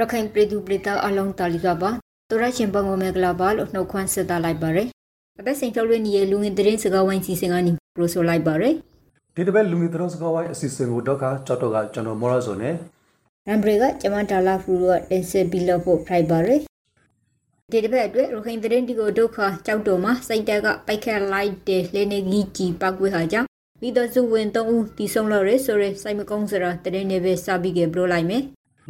ရခိုင်ပြည်သူပြည်သားအလုံးတာလီကပါတော်ရရှင်ဘုံမေကလာပါလို့နှုတ်ခွန်းဆက်တာလိုက်ပါရယ်အသက်စိန်ထုတ်လွှင့်နေလူငယ်သတင်းစကားဝိုင်းစီစဉ်ကနေပရိုဆိုလိုက်ပါရယ်ဒီတစ်ပတ်လူငယ်သတင်းစကားဝိုင်းအစီအစဉ်ကိုတော့ကကြောက်တော့ကကျွန်တော်မော်ရဆိုနဲ့ရမ်ဘရီကကျမတာလာဖူရောတင်ဆက်ပြီးလို့ဖို့ဖိုက်ပါရယ်ဒီတစ်ပတ်အတွက်ရခိုင်သတင်းဒီကိုဒုက္ခကြောက်တော်မှာစိတ်တက်ကပိုက်ခက်လိုက်တဲ့လေနေကြီးကြီးပောက်ကွေးဟာကြောင့်မိသားစုဝင်၃ဦးတီဆုံးလို့ရယ်ဆိုရယ်စိုက်မကုန်းစရာတရင်နေပဲစပြီးကြပြလို့လိုက်မယ်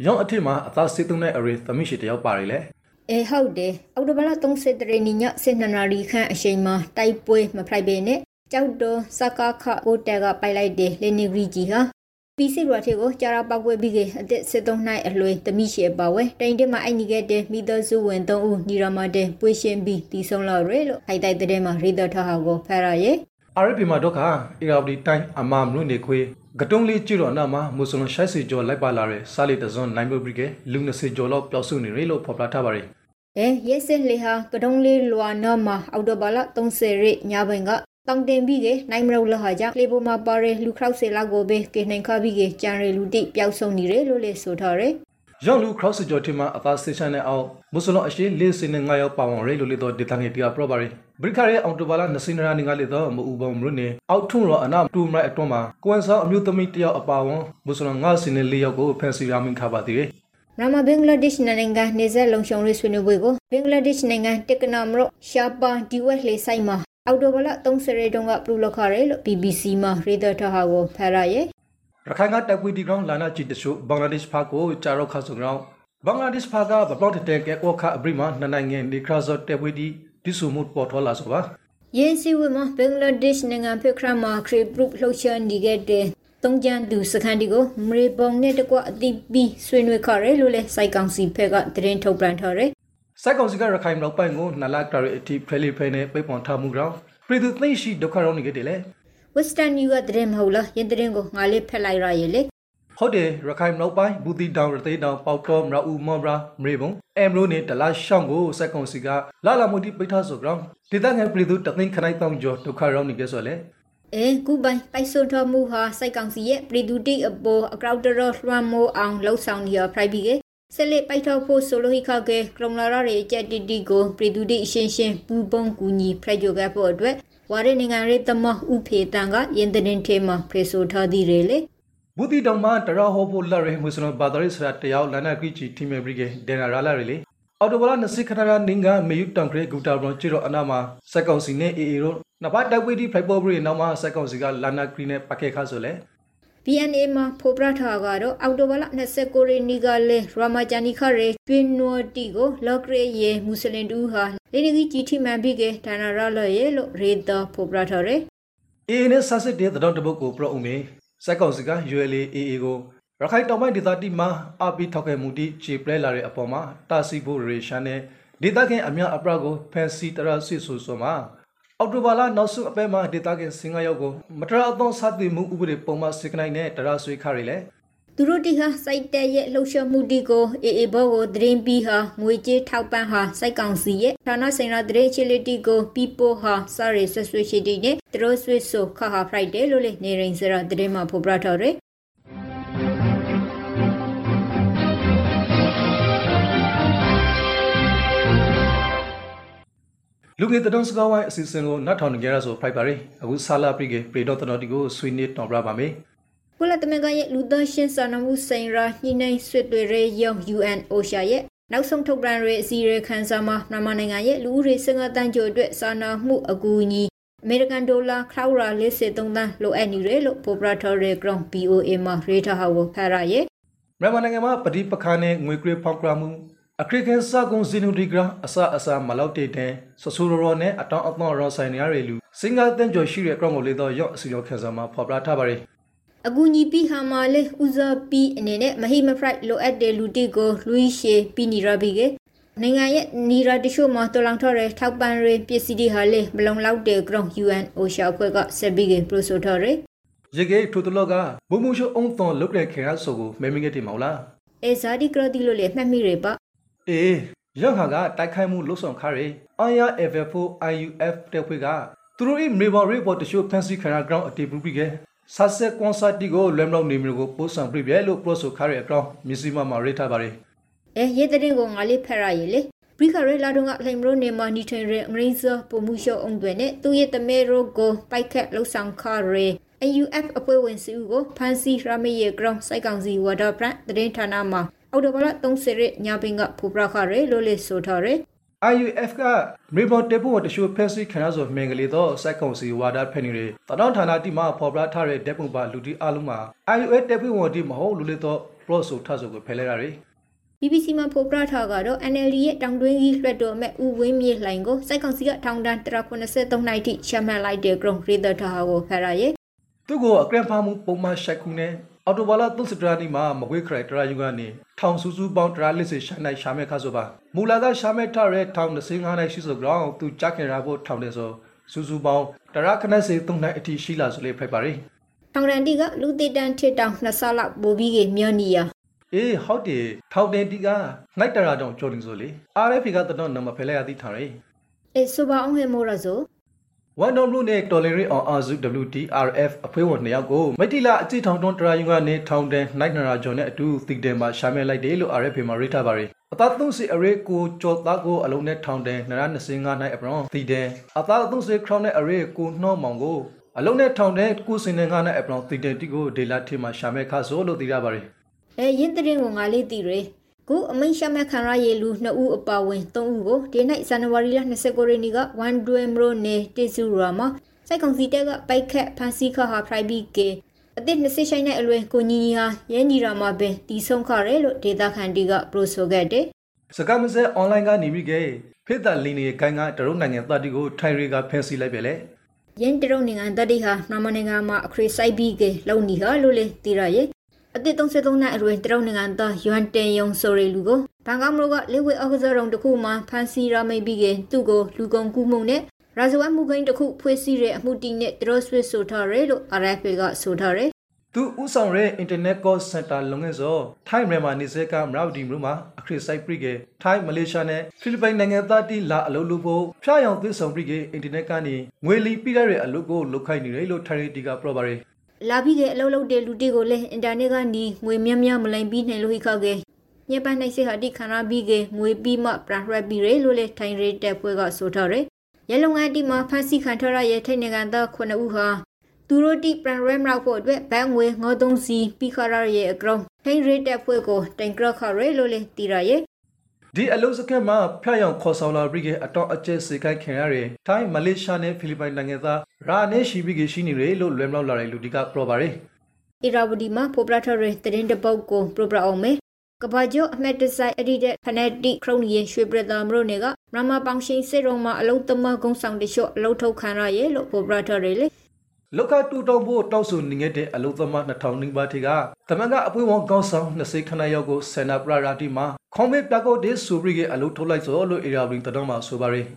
ရောင်းအထစ်မှာအသားစစ်သွင်းတဲ့အရေသမီးရှိတယောက်ပါရလေအဲဟုတ်တယ်အော်တိုဘလာ30တရနီညစစ်နနာရီခန့်အချိန်မှာတိုက်ပွဲမဖိုက်ပေနဲ့ကြောက်တော်စကားခကိုတက်ကပိုက်လိုက်တယ်လေနီဂရီဂျီဟာပီစီရထေကိုကြာရာပောက်ပွဲပြီးကအသက်73နှစ်အလွယ်သမီးရှေပါဝဲတိုင်တက်မှာအိုက်နီခဲ့တဲ့မိသားစုဝင်3ဦးညီရမတဲ့ပွေရှင်ပြီးတီဆုံးလာရဲလို့အိုက်တိုက်တဲ့မှာရေတော်ထဟာကိုဖရရဲ အာရပီမှာတော့ခါအီရာဘဒီတိုင်းအမမနုနေခွေကတုံးလေးကျွတော့နာမှာမွတ်စလင်ရှိုက်စီကျော်လိုက်ပါလာတဲ့စာလီတဇွန်နိုင်ဘဘရီကလူ20ကျော်လောက်ပျောက်ဆုနေရလို့ဖော်ပြထားပါတယ်။အဲရဲစစ်လေဟာကတုံးလေးလွာနာမှာအော်တိုဘာလ30ရက်ညပိုင်းကတောင်တင်ပြီးကနိုင်မလို့လဟာကြောင့်လေပေါ်မှာပါရလူခေါက်စေလောက်ကိုပဲကေနိုင်ခပြီးကကြံရလူတိပျောက်ဆုံးနေတယ်လို့လေဆိုထားတယ်။ ရောင်လူခေါက်စကျော်ထင်မှာအသာစတေရှင်နဲ့အောင်မွတ်စလင်အရှိလေးစင်းနဲ့ငါရောက်ပါဝင်ရလို့လေတော့ဒေသငယ်ပြပရပါရီဘရိခရဲအောင်တိုဘာလာနစင်ရာနေငါလေတော့မအူပုံမရုနေအောက်ထုံရောအနာတူမရအတွန်းမှာကွမ်ဆောအမျိုးသမီးတယောက်အပါဝန်မွတ်စလင်ငါစင်းနဲ့လေးယောက်ကိုဖန်စီရမင်ခပါသေးတယ်ရမဘင်္ဂလားဒေ့ရှ်နိုင်ငံနေဆက်လုံခြုံရေးဆွေးနွေးပွဲကိုဘင်္ဂလားဒေ့ရှ်နိုင်ငံတက္ကနာမရောရှာပါဒီဝက်လေဆိုင်မှာအော်တိုဘလ30ရေတုံးကပြုလုပ်ခရဲလို့ BBC မှာရေဒတာဟာကိုဖရရဲ့ ရခိုင်ကတပ်ပွေဒီကောင်လာနာချီတချို့ဘင်္ဂလားဒေ့ရှ်ဖာကိုကြာရောခါဆုံကောင်ဘင်္ဂလားဒေ့ရှ်ဖာကဘပလောက်တဲ့ကဲကောခအဘရိမာနှစ်နိုင်ငံနေခါဇော့တပ်ပွေဒီဒီဆူမှုပေါ်ထွားလာဆိုပါယင်းစီဝမဘင်္ဂလားဒေ့ရှ်နိုင်ငံဖိခရမာခရီပရုလှုပ်ရှားနေခဲ့တဲ့တုံးကြန်သူစခန်းဒီကိုမရေပုံနဲ့တကွအတိပီဆွေးနွေးခရဲလို့လဲစိုက်ကောင်စီဖက်ကတရင်ထုတ်ပြန်ထားတယ်စိုက်ကောင်စီကရခိုင်မြောက်ပိုင်းကိုနလာကရအတိဖဲလီဖဲနဲ့ပိတ်ပွန်ထားမှုကြောင့်ပြည်သူသိရှိဒုက္ခရောက်နေကြတယ်လေ Western New ကတရင်မဟုတ်လားယင်းတရင်ကိုငါလေးဖက်လိုက်ရရဲ့လေဟုတ်တယ်ရခိုင်မြောက်ပိုင်းဘူတီတောင်ရသိတောင်ပေါတော့မရဦးမောဘရာမရေဘုံအမ်ရိုနဲ့ဒလာရှောင်းကိုစက်ကွန်စီကလာလာမှုတိပိထားဆိုကြောင်းဒေသငယ်ပြည်သူတသိန်းခနိုင်တောင်ကျော်ဒုက္ခရောက်နေကြဆိုလေအဲကူပိုင်ပိုက်ဆိုတော်မူဟာစိုက်ကောင်စီရဲ့ပြည်သူတိအပေါ်အကောက်တရလွှမ်းမိုးအောင်လှုပ်ဆောင်နေရဖရိုက်ပြီးကဆက်လက်ပိုက်ထောက်ဖို့ဆိုလိုဟိခကဲကရုံလာရရဲ့ကြက်တီတီကိုပြည်သူတိအရှင်းရှင်းပူပုံကူညီဖရိုက်ကြခဲ့ဖို့အတွက် ဝါရနိုင်ငံရေးတမဥဖေတန်ကယင်တဲ့ထဲမှာဖေဆိုထားသည်လေဘူတီတောင်မှာတရဟောဖို့လက်ရမွ슬ဘာသာရေးစရာတယောက်လန်နာကီချီတီမေဘရီကေဒေနာရာလာရီလေအော်တိုဘလာနစစ်ခထရာနင်းကမေယူတန်ခရေဂူတာဘရွန်ချီရောအနာမှာစက်ကောင်စီနဲ့အေအေရောနဘာတက်ဝီဒီဖရိုက်ပေါ်ဘရီနောက်မှာစက်ကောင်စီကလာနာကရီနဲ့ပကေခါဆိုလေ BNA မှာဖိုပရထားကတော့အောက်တိုဘာလ29ရက်နေ့ကလည်းရာမာဂျာနီခရဲတွင်နိုတီကိုလော့ကရေယေမွတ်စလင်တူဟာလေနဂီဂျီတီမန်ပြီးကဒါနာရလရဲ့လို့ရေတာဖိုပရထားရဲအေနဲ့ဆာစစ်တဲ့တောင်တပုတ်ကိုပရော့ဦးမေစက်ကောင်စီက ULA AA ကိုရခိုင်တောင်ပိုင်းဒေသတိမှာအပီထောက်ခဲ့မှုတိခြေပလဲလာတဲ့အပေါ်မှာတာစီဖို့ရေရှမ်းနဲ့ဒေသခင်အများအပရကိုဖန်စီတရဆွေဆိုဆိုမှာ အော်တိုဘာလာနောက်ဆုံးအပဲမှာဒေသခင်စင်ကာရောက်ကိုမတရအသောစသည်မှုဥပဒေပုံမှန်စစ်ကနိုင်နဲ့တရဆွေခရီလေသူတို့တီဟာစိုက်တဲ့ရဲ့လှုပ်ရှားမှုတီကိုအေအေဘောကိုဒရင်ပြီးဟာငွေကြေးထောက်ပံ့ဟာစိုက်ကောင်စီရဲ့ဌာနဆိုင်ရာဒရင်ချီလီတီကိုပီပိုဟာစရီဆွဆွရှိတီနဲ့တရိုဆွဆိုခါဟာဖရိုက်တယ်လို့လေနေရင်စရာဒရင်မှာဖော်ပြထားတယ် လူငယ်တတော်စကားဝိုင်းအစီအစဉ်ကိုနတ်ထောင်နေကြရဆိုဖိုက်ပါရီအခုဆာလာပရိကေပရီတော်တတော်တီကိုဆွေးနွေးတော်ပြပါမယ်ကုလသမဂ္ဂရဲ့လူသားရှင်စာနာမှုဆိုင်ရာညှိနှိုင်းဆွေးနွေးရေးရုံး UN OSHA ရဲ့နောက်ဆုံးထုတ်ပြန်ရေးအစည်းအဝေးခန်းစာမှာမြန်မာနိုင်ငံရဲ့လူဦးရေစင်ကတန်းကျော်အတွက်စာနာမှုအကူအညီအမေရိကန်ဒေါ်လာခရောက်ရာ53သန်းလိုအပ်နေတယ်လို့ပိုပရာထော်ရီဂရောင်း BOA မှာရေးထားဟောဖရရဲ့မြန်မာနိုင်ငံမှာပဋိပက္ခနဲ့ငွေကြေးဖောက်ပြမှု အခရိကန်စကုံဇီနူဒီဂရာအစအစမလောက်တဲ့တဲ့ဆဆူရောရောနဲ့အတောင်အပေါင်းရောဆိုင်နေရတဲ့လူစင်ကာတန်ကျော်ရှိတဲ့ ground ကိုလေတော့ရော့အစီရောခန်းစာမှာဖော်ပြထားပါတယ်အကူညီပြီးဟာမာလေဦးဇပီအနေနဲ့မဟိမဖရိုက်လိုအပ်တဲ့လူတီကိုလူရှေပြီးနေရပြီကနိုင်ငံရဲ့နီရာတချို့မှာတော်လောင်ထော်တဲ့ထောက်ပံ့ရေးပစ္စည်းတွေဟာလေမလုံလောက်တဲ့ ground UN OSHA အဖွဲ့ကဆက်ပြီးကပရိုဆိုထော်ရရေကေထိုတလောကဘုံမှုရှုံအုံသွန်လုတ်တဲ့ခေရဆိုကိုမဲမင်းကတိမောင်လားအဲဇာဒီကရတီလို့လေမှတ်မိရပါ အေးရောက်ဟာကတိုက်ခိုက်မှုလှုပ်ဆောင်ခါရ IRF4 IUF တဲ့ဖွဲ့ကသူတို့၏မေဘော်ရီပေါ်တရှို့ဖန်စီခရာ ground အတေပူပြီးကဆာဆက်ကွန်ဆာတီကိုလွမ်လောက်နေမျိုးကိုပို့ဆောင်ပြပြလို့ပရိုဆိုခါရအကောင်မြစီမမှာရေးထားပါတယ်အအဲရဲတဲ့ကိုငါလေးဖက်ရရလေဘရိခရဲလာတော့ကလှိမ်ရိုနေမာနီထွင်ရဲအငရိဇပုံမှုရှော့အောင်တွေနဲ့သူရဲ့တမဲရိုကိုပိုက်ခက်လှုပ်ဆောင်ခရဲ AUF အဖွဲ့ဝင်စုကိုဖန်စီရမေရဲ့ ground စိုက်ကောင်စီဝါဒပရန်တရင်ဌာနမှာ အော်တိုဘလာ30ရက်ညပင်ကဖူပရခရဲလို့လေဆိုထားရဲ IUF ကမေဘော်တေပိုတရှိုဖက်စီခနာဆိုမင်္ဂလီတော့စိုက်ကောင်စီဝါဒဖက်နေတယ်တနောင်းဌာနတိမှာဖော်ပြထားတဲ့ဓာတ်ပုံပါလူတီအလုံးမှာ IUF တေပိုဝန်တီမဟုတ်လူလေတော့ pro ဆိုထဆိုကိုဖယ်လိုက်ရတယ် BBC မှာဖော်ပြထားကတော့ NLD ရဲ့တောင်တွင်းကြီးလွှတ်တော်မဲ့ဦးဝင်းမြေလှိုင်ကိုစိုက်ကောင်စီကထောင်ဒဏ်183နှစ်ထိချမှတ်လိုက်တဲ့ ground ရေဒတာကိုဖရရဲ သူ့ကိုအကရန်ဖာမှုပုံမှန်ရှိုက်ခုနဲ့အော်တိုဘာလာသုစတရာနီမှာမကွေးခရိုက်တရာယူကနေထောင်စုစုပေါင်းတရာလစ်စီရှိုင်းနိုင်ရှာမဲ့ခါဆိုပါမူလာကရှာမဲ့ထရဲထောင်25နိုင်ရှိဆိုကြောင်းသူကြခင်ရာဖို့ထောင်တယ်ဆိုစုစုပေါင်းတရာခနက်စီ3နိုင်အထိရှိလာဆိုလေဖိုက်ပါရီထောင်ဒဏ်တီကလူတေတန်ထစ်တောင်2ဆလောက်ပိုပြီးကမျောနီယာအေးဟုတ်တယ်ထောက်တယ်ဒီကနိုင်တရာတောင်ကြော်နေဆိုလေ RFP ကတော့နံပါတ်ဖဲလိုက်ရသည်ထားရယ်အေဆိုပါအောင်ဟေမိုရဆို ဝန်တော်လူနဲ့တော်လရီအောင်အာဇု WTRF အဖွဲ့ဝင်နှစ်ယောက်ကိုမိတီလာအကြည့်ထောင်တွန်းတရာယူကနေထောင်တန်းနိုင်နရာဂျွန်နဲ့အတူသီတယ်မှာရှာမဲလိုက်တယ်လို့ RFP မှာရေးထားပါရယ်အသားသုံးစီအရေးကိုကြော်သားကိုအလုံးနဲ့ထောင်တန်း925နိုင်အပရောသီတယ်အသားသုံးစီခရောင်းနဲ့အရေးကိုနှောမောင်ကိုအလုံးနဲ့ထောင်တန်းကိုစင်နေငါနဲ့အပရောသီတယ်တီကိုဒေလာထေမှာရှာမဲခါဆိုလို့သိရပါရယ်အဲရင်တရင်ကိုငါလေးတီရဲ ခုအမိန်ရှာမဲ့ခံရရေလူ2ဦးအပါဝင်3ဦးကိုဒီနေ့ဇန်နဝါရီလ29ရက်နေ့ကဝန်ဒွေမရိုနေတေဆူရာမှာစိုက်ကောင်စီတက်ကပိုက်ခက်ဖန်စီခဟာဖရိုက်ဘီကေအသစ်20ရှိုင်းနဲ့အလွယ်ကိုညီညီဟာရဲညီရာမှာပဲတီဆုံးခရဲလို့ဒေတာခန်တီကပရိုဆိုခဲ့တယ်စကားမစဲအွန်လိုင်းကနေပြီးကဖိတ်တာလင်းနေကိုင်းကတရုတ်နိုင်ငံသားတီကိုထိုင်ရီကဖန်စီလိုက်ပြလေရင်းတရုတ်နိုင်ငံတတိဟာနမနိုင်ငံမှာအခရီးဆိုင်ဘီကေလုံနီဟာလို့လေတီရရဲ့ အသစ်33နှစ်အရွယ်တရုတ်နိုင်ငံသားယွမ်တင်ယုံဆိုရီလူကိုဘန်ကောက်မြို့ကလေဝေအောက်ကစားရုံတစ်ခုမှာဖန်စီရမိတ်ပြီးကသူ့ကိုလူကုန်ကူးမှုနဲ့ရာဇဝတ်မှုကိန်းတစ်ခုဖွေးစည်းတဲ့အမှုတီနဲ့တရော့ဆွစ်ဆိုထားရဲလို့ RFA ကဆိုထားရဲသူဥဆောင်တဲ့ Internet Call Center လုံငယ်စောထိုင်းမြန်မာနေစကမရဝတီမြို့မှာအခရစ်ဆိုင်ပရိကေထိုင်းမလေးရှားနဲ့ဖိလစ်ပိုင်နိုင်ငံသားတီလာအလုပ်လုပ်ဖို့ဖျားယောင်သစ်ဆောင်ပရိကေအင်တာနက်ကနေငွေလီပြရတဲ့အလုပ်ကိုလုပ်ခိုင်းနေတယ်လို့ထိုင်းရီတီကပြောပါရယ် လာပြီးတဲ့အလုပ်လုပ်တဲ့လူတီကိုလည်းအင်တာနက်ကနေငွေများများမလိမ်ပြီးနိုင်လို့ဟိခောက်ကေညပန်းနိုင်စေဟာတိခန္ဓာပြီးကငွေပြီးမှပရရက်ပြီးရဲလို့လေထိုင်ရဲတက်ပွဲကဆိုထားရဲရဲလုံငန်းတီမှာဖန်စီခံထရရဲ့ထိုင်နိုင်ငံသား9ဦးဟာသူတို့တိပရရက်မရောက်ဖို့အတွက်ဘန်ငွေ93စီပြီးခရရဲ့အကောင်ထိုင်ရဲတက်ပွဲကိုတိုင်ကရခရဲလို့လေတီရရဲ့ ဒီအလုပ်စခန်းမှာဖျားယောင်ခေါ်ဆောင်လာပရိကေအတော့အကျဲစေခိုင်းခင်ရတဲ့ထိုင်းမလေးရှားနဲ့ဖိလစ်ပိုင်နိုင်ငံသားရာနဲ့ရှိပရိကေရှိနေတယ်လို့လွယ်မလောက်လာတဲ့လူတီကပြောပါရယ်အီရာဝဒီမှာပိုပရာထရဲတရင်တပုတ်ကိုပရိုပရာအောင်မေကဘာဂျိုအမက်တဆိုင်အဒီဒက်ဖနက်တိခရုံရီရွှေပရတာမရိုနေကမမပေါင်ရှင်စေရုံမှာအလုံးသမကုန်းဆောင်တချို့အလုံးထုတ်ခံရရဲ့လို့ပိုပရာထရဲလေ လောက်ခတူတောင်ဖို့တောက်ဆူနေခဲ့တဲ့အလုသမား2000နီးပါးထေကတမန်ကအပွင့်ဝန်ကောင်းဆောင်20ခဏရောက်ကိုဆန္ဒပရရာတီမှာခေါမေပြကောဒေဆူပရိကအလုထုတ်လိုက်ဆိုလို့အေရာဘရင်တတော်မှာဆိုပါရယ်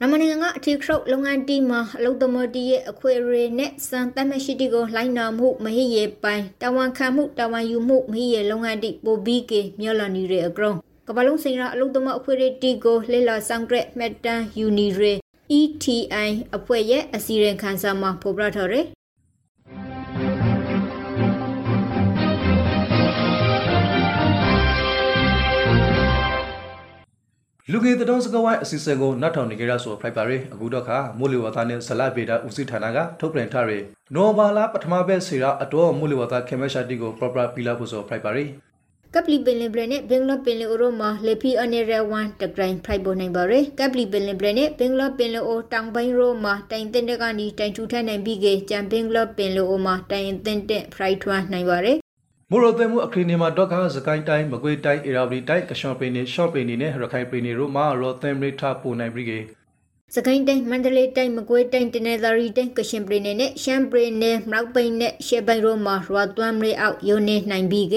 နမနိုင်ငံကအထီခရုတ်လုပ်ငန်းတီမှာအလုပ်သမတီရဲ့အခွေရေနဲ့စံတတ်မရှိတီကိုလိုင်းနာမှုမဟိရေပိုင်တဝန်ခံမှုတဝန်ယူမှုမဟိရေလုပ်ငန်းတီပိုဘီကေမြော်လနီရေအကရုံကပလုံးစိန်ရအလုပ်သမအခွေရေတီကိုလေလာဆောင်ကရက်မက်တန်ယူနီရေ ETI အဖွဲ့ရဲ့အစီရင်ခံစာမှာဖော်ပြထားတယ်လူငယ်တတော်စကဝိုင်းအစီအစဉ်ကိုနောက်ထောင်နေကြရဆိုဖိုက်ပါရယ်အခုတော့ခါမိုးလေဝသနဲ့ဇလဗေဒဦးစီးဌာနကထုတ်ပြန်ထားရယ်နိုဘာလာပထမဘက်စီရာအတော်မိုးလေဝသခေမရှာတီကို proper ပီလာဖို့ဆိုဖိုက်ပါရယ် ကပလီပင်လင်ဘရနဲ့ဘင်္ဂလားပင်လယ်အိုရိုမှာလေဖီအနေရဝန်တဂရိုင်းဖိုက်ပေါ်နိုင်ပါရယ်ကပလီပင်လင်ဘရနဲ့ဘင်္ဂလားပင်လယ်အိုတောင်ပိုင်းရိုမှာတိုင်တင်တဲ့ကနေတိုင်ထူထမ်းနိုင်ပြီးကကြံဘင်္ဂလားပင်လယ်အိုမှာတိုင်တင်တဲ့ဖရိုက်ထွန်းနိုင်ပါရယ်မိုရိုသိမှုအခရီးနေမှာတော့ခါစကိုင်းတိုင်းမကွေးတိုင်းအေရာဝတီတိုင်းကရှော့ပင်နေရှော့ပင်နေနဲ့ရခိုင်ပင်နေတို့မှာရောသမ်ရိထပိုနိုင်ပြီကေစကိုင်းတိုင်းမန္တလေးတိုင်းမကွေးတိုင်းတနင်္သာရီတိုင်းကရှင်ပြည်နယ်နဲ့ရှမ်းပြည်နယ်မြောက်ပိုင်းနဲ့ရှေ့ပိုင်းရိုမှာရွာသွမ်းရေအောက်ယုံနေနိုင်ပြီးက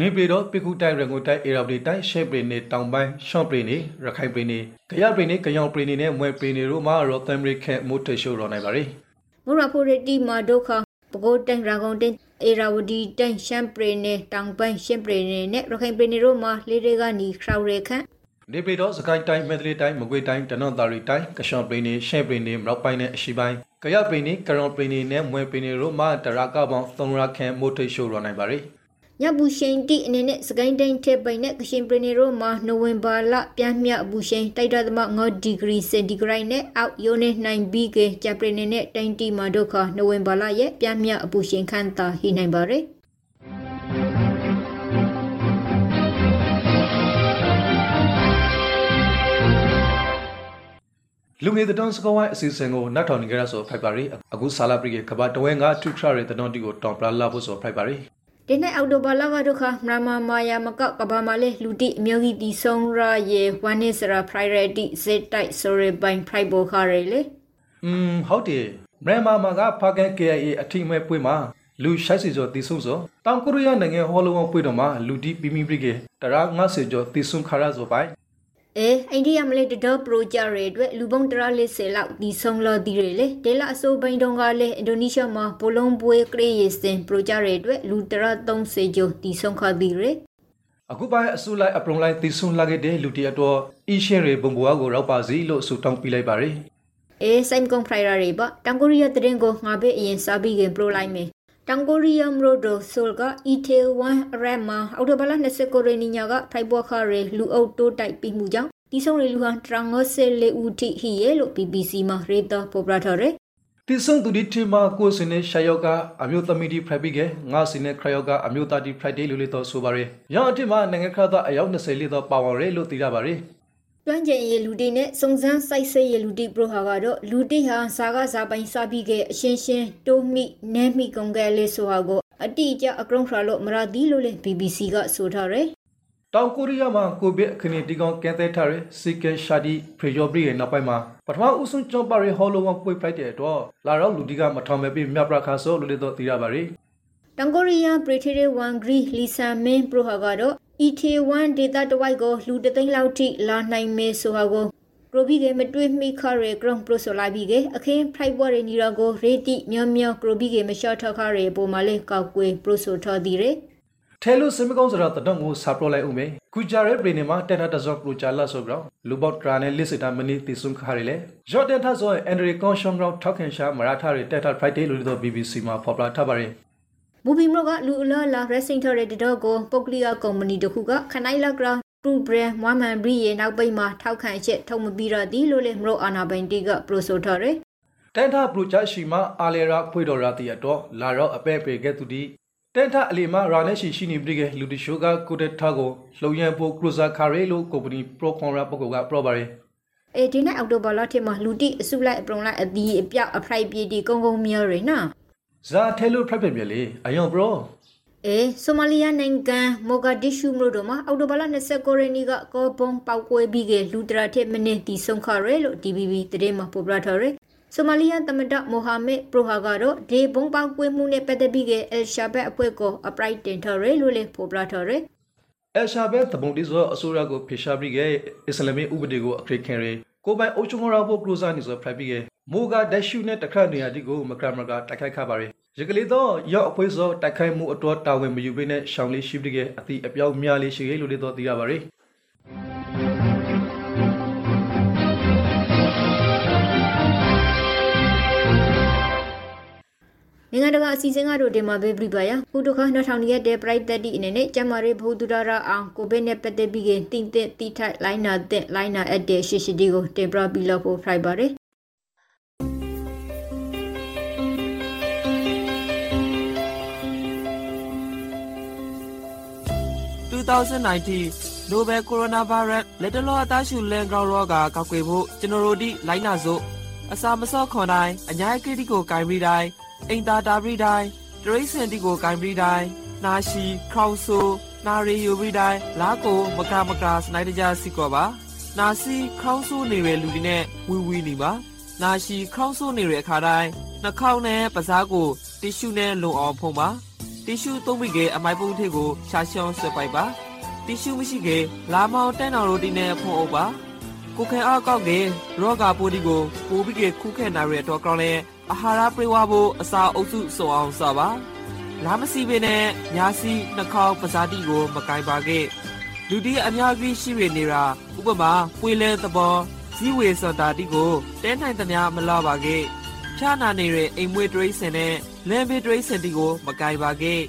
နေပြည်တော်ပိကုတိုင်းရန်ကုန်တိုင်းအေရာဝတီတိုင်းရှေ့ပင်နေတောင်ပိုင်းရှော့ပင်နေရခိုင်ပင်နေကြရပင်နေကြယောင်ပင်နေနဲ့မွဲပင်နေတို့မှာရောသမ်ရိခဲမိုတရှိုးရောနိုင်ပါရယ်မူရာဖိုရတီမာဒုခပကိုးတိုင်းရာဂုံတိုင်းအေရာဝတီတိုင်းရှမ်းပြည်နယ်တောင်ပိုင်းရှမ်းပြည်နယ်နဲ့ရခိုင်ပြည်နယ်တို့မှာလေးတွေကနီခရောက်ရခန့်နေပြည်တော်စကိုင်းတိုင်းမန္တလေးတိုင်းမကွေးတိုင်းတနင်္သာရီတိုင်းကရှော့ပင်နေရှေ့ပင်နေမြောက်ပိုင်းနဲ့အရှိပိုင်းကြရပင်နေကရောင်ပင်နေနဲ့မွဲပင်နေတို့မှာတရာကပေါင်း3ရာခဲမိုတရှိုးရောနိုင်ပါရယ်တ ညဘူးရှိန်တိအနေနဲ့စကိုင်းတိုင်းထဲပိုင်နဲ့ကရှင်ပရီနေရိုမှာနိုဝင်ဘာလပြန်မြဘူးရှိန်တိုက်တာသမ9ဒီဂရီစင်တီဂရိတ်နဲ့အောက်ယိုနေနိုင်ဘီကေဂျပရီနေနဲ့တိုင်းတီမှာဒုက္ခနိုဝင်ဘာလရဲ့ပြန်မြအပူရှင်ခန့်တာဟိနိုင်ပါရယ်လူငယ်တန်းစကောဝိုင်းအစီအစဉ်ကိုနတ်ထောင်နေကြရဆိုဖိုက်ပါရီအခုဆာလာပရီကကဘာတဝဲငါထုထရရဲ့တန်းတီကိုတောင်ပလာလာဖို့ဆိုဖိုက်ပါရီ ဒီနေ့အောက်တိုဘာလကဒုခမရမမာယာမကကဘာမလေးလူတိအမျိုးကြီးတီဆုံးရရဲ့ဝမ်နစ်စရာ priority ဇက်တိုက်ဆိုရဘိုင် private ဘောခရလေอืมဟုတ်တယ်မရမမာကဖကန် KIA အထိမဲ့ပွေမှာလူရှိုက်စီကျော်တီဆုံဆိုတောင်ကိုရီးယားနိုင်ငံဟော်လိုဝပွေတော့မှာလူတီပီမီပရိကေတရာ90ကျော်တီဆုံခါရဆိုပိုင် အဲအိန္ဒိယမလေးတတော်ပရိုဂျက်တွေအတွက်လူပုံတရလေးဆယ်လောက်ဒီဆုံးလော်ဒီတွေလေဒေလာအစိုးဘိန်တုံကလည်းအင်ဒိုနီးရှားမှာဘလုံးပွဲကရေရစင်ပရိုဂျက်တွေအတွက်လူတရ30ကျော်ဒီဆုံးခါဒီတွေအခုပိုင်းအစုလိုက်အပရုံလိုက်တီဆုံလာခဲ့တဲ့လူတီအတော်အီရှင်းတွေဘုံဘွားကိုရောက်ပါစီလို့ဆူတောင်းပြလိုက်ပါရယ်အေးဆိုင်ကွန်ဖရိုင်ရာတွေပါတန်ကိုရီးယားတရင်ကိုငါဘေးအရင်စားပြီးခင်ပရိုလိုက်မယ် တန်ကိုရီးယားမရိုဒိုဆိုလ်ကအီတေဝမ်ရက်မှာအော်တိုဘလာ29ရက်နေ့ညကဖိုက်ဘောခရဲလူအုပ်တိုးတိုက်ပြီးမှုကြောင့်တီဆုံရီလူဟာတရငောဆဲလေဦးထိဟီရဲလို့ BBC မှာရေတာပေါ်ပရာထော်ရဲတီဆုံသူဒီတီမာကိုစနေရှာယောကအမျိုးသမီးဒီဖရိုက်ပြီးကငါစနေခရယောကအမျိုးသားဒီဖရိုက်ဒေးလို့လေတော့ဆိုပါရယ်ရန်အတိမှာနိုင်ငံခရသားအယောက်20လေးတော့ပါဝင်ရဲလို့သိရပါရယ် တွန်းကျင်ရလူတီနဲ့စုံစမ်းစိုက်စိတ်ရလူတီပရိုဟာကတော့လူတီဟာဇာကဇာပိုင်စပြီးကအရှင်းရှင်းတိုးမိနဲမိကုန်ကလေးဆိုဟာကိုအတိအကျအကရုံခရလို့မရသည်လို့လေ BBC ကဆိုထားတယ်တောင်ကိုရီးယားမှာကိုဗစ်အခင်းတီကောင်ကဲတဲ့ထားတဲ့စီကရှာဒီဖရီယိုဘရီရဲ့နောက်ပိုင်းမှာပထမဦးဆုံးကျောင်းပါရီဟော်လိုဝပွေပလိုက်တဲ့တော့လာတော့လူဒီကမထောင်မဲ့ပြီးမြပရခါဆိုလို့လေတော့သိရပါရီ တောင်ကိုရီးယားပရီထေဝမ်ဂရီလီဆာမင်းပရိုဟာကတော့ ET1 ဒေတာတဝိုက်ကိုလူတသိန်းလောက်ထိလာနိုင်မယ်ဆိုဟာကိုပရိုဘီကမတွေးမိခရဲဂရုံပရိုဆိုလိုက်ပြီးကအခင်းဖိုက်ဘော်ရနီရာကိုရေတီမြောင်မြောင်ပရိုဘီကမရှော့ထခရဲပုံမလေးကောက်ကွေပရိုဆိုထော်ဒီရဲထဲလူစမကောင်းစရာတတော့ကိုစာပရိုလိုက်ဦးမယ်ကူဂျာရဲပရီနေမှာတက်တာတဇော့ပရိုချာလာဆိုကြောလူဘော့ထရာနဲ့လစ်စတာမနီတီဆုံခါရလေဂျော့ဒန်ထဇော့အန်ဒရီကွန်ရှွန်ဂရောထောက်ခင်ရှာမရာထာရဲတက်တာဖရိုက်ဒေးလို့တော့ BBC မှာဖော်ပြထားပါရယ် ဘူဘီမရောကလူအလာလာရက်စင်ထော်တဲ့တော့ကိုပုတ်ကလီယာကုမ္ပဏီတခုကခနိုင်လကရာပရူဘရန်မွမ်မန်ဘရီရဲ့နောက်ပိတ်မှာထောက်ခံချက်ထုတ်မပြီးတော့ဒီလိုလေမရောအာနာဘိန်တီကပရိုဆိုထော်ရယ်တန်တာပရိုဂျက်ရှိမှာအာလေရာဖွေတော်ရာတီရတော့လာတော့အပဲ့ပေကဲသူဒီတန်ထအလီမရာနဲ့ရှိရှိနေပြီကလူတီရှိုးကကိုတက်ထားကိုလှုံရန်ဖို့ကရူဇာခါရဲလို့ကုမ္ပဏီပရိုကွန်ရာပုဂ္ဂိုလ်ကပရောပါရယ်အေဒီနေ့အောက်တိုဘာလထဲမှာလူတီအစုလိုက်အပရုံလိုက်အသီးအပြောက်အဖရိုက်ပြေတီကုန်းကုန်းမြော်ရနော် ဇာထဲလို့ဖရိုက်ပြလေအယောင်ပရောအေဆိုမာလီယာနိုင်ငံမိုဂါဒစ်ရှူမြို့တော်မှာအော်တိုဘာလ29ရက်နေ့ကကောပုံပောက်ကွဲပြီးကလူတရာထက်မနစ်တီဆုံခရဲလို့ DBB သတင်းမှာပေါ်ပြထားတယ်ဆိုမာလီယာသမ္မတမိုဟာမက်ပရိုဟာကတော့ဒေဘုံပောက်ကွဲမှုနဲ့ပတ်သက်ပြီးကအယ်ရှာဘက်အဖွဲ့ကိုအပရိုက်တင်ထားရဲလို့လည်းပေါ်ပြထားတယ်အယ်ရှာဘက်တပုံတိဆိုအစိုးရကိုဖေရှာပြီးကအစ္စလာမစ်ဥပဒေကိုအခရိခင်ရဲ ကိုပိုင်အုပ်ချုပ်မရဖို့ကလိုစာနေဆိုဖရိုက်ပြီးကမိုဂါဒက်ရှူနဲ့တခတ်နေရာဒီကိုမကရမကတိုက်ခိုက်ခပါရဲရကလေးတော့ရောက်အဖွဲစောတိုက်ခိုက်မှုအတော်တာဝန်မယူဘဲနဲ့ရှောင်းလေးရှိပြီးကအတိအပြောက်များလေးရှိရလို့လည်းတော့သိရပါရယ် နိုင်ငံတကာအစီအစဉ်ကတော့ဒီမှာပဲပြပါရခုတခါ2000ရက်တဲ့ private တီအနေနဲ့ကျမရေးဘုဒ္ဓရာအောင်ကိုဗစ်နဲ့ပတ်သက်ပြီးကတင်တဲ့တိထိုက်လိုင်းနာတဲ့လိုင်းနာအပ်တဲ့ရှိရှိဒီကိုတင်ပြပြီးလို့ဖိုက်ပါတယ်2019 Novel Coronavirus လက်တလောအသားရှူလန်ကောက်ရောဂါကောက်ွယ်ဖို့ကျွန်တော်တို့ဒီလိုင်းနာစို့အစာမစော့ခွန်တိုင်းအညာကိတိကိုဂိုင်ပြီးတိုင်း အိမ်သာတာပြီးတိုင်းတရိစင်တီကိုဂိုင်ပြီးတိုင်းနာရှိခေါင်ဆူနာရီယူပြီးတိုင်းလာကိုမကမကစနိုက်တကြစီကောပါနာစီခေါင်းဆိုးနေတဲ့လူတွေနဲ့ဝီဝီနေပါနာရှိခေါင်းဆိုးနေတဲ့အခါတိုင်းနှာခေါင်းနဲ့ပါးစားကိုတီရှူနဲ့လုံအောင်ဖုံးပါတီရှူသုံးပြီးကအမိုက်ပုံးထည့်ကိုရှာရှောင်းဆွဲပိုက်ပါတီရှူမရှိကလာမောင်တန်းတော်ရိုတီနဲ့ဖုံးအုပ်ပါကိုခဲအားကောက်ကရောဂါပိုးဒီကိုပိုးပြီးခုခဲနာရတဲ့တော့ကောင်းလဲ အာဟာရပြေဝဖို့အစာအုပ်စုစုံအောင်စပါလာမစီပင်နဲ့ညာစီနှာခေါင်းပဇာတိကို မကင်ပါခဲ့လူတီအများကြီးရှိရနေတာဥပမာပွေလဲသဘောဇီဝေစတာတိကိုတဲနိုင်သမျှမလာပါခဲ့ဖြာနာနေတဲ့အိမ်မွေးတရိစင်နဲ့လမ်းဘေးတရိစင်တီကို မကင်ပါခဲ့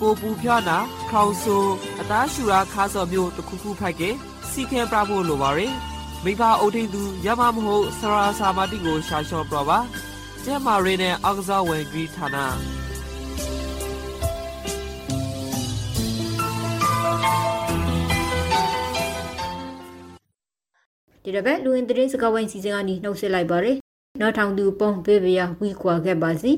ကိုပူဖြားနာခေါင်ဆူအသားရှူရာခါစော်မျိုးတစ်ခုခုဖိုက်ကစီခဲပြဖို့လိုပါရယ်မိဘအုပ်ထိန်သူရမမဟုတ်ဆရာစာမတိကိုရှာလျှော့ပြပါ ကျဲမာရီနဲ့အောက်ကစားဝင်ဂရီဌာနဒီတစ်ပတ်လူဝင်သတင်းစကားဝိုင်းစီစဉ်ကနေနှုတ်ဆက်လိုက်ပါရယ်နောက်ထောင်သူပုံဘေးဘရဝီကွာခဲ့ပါစီ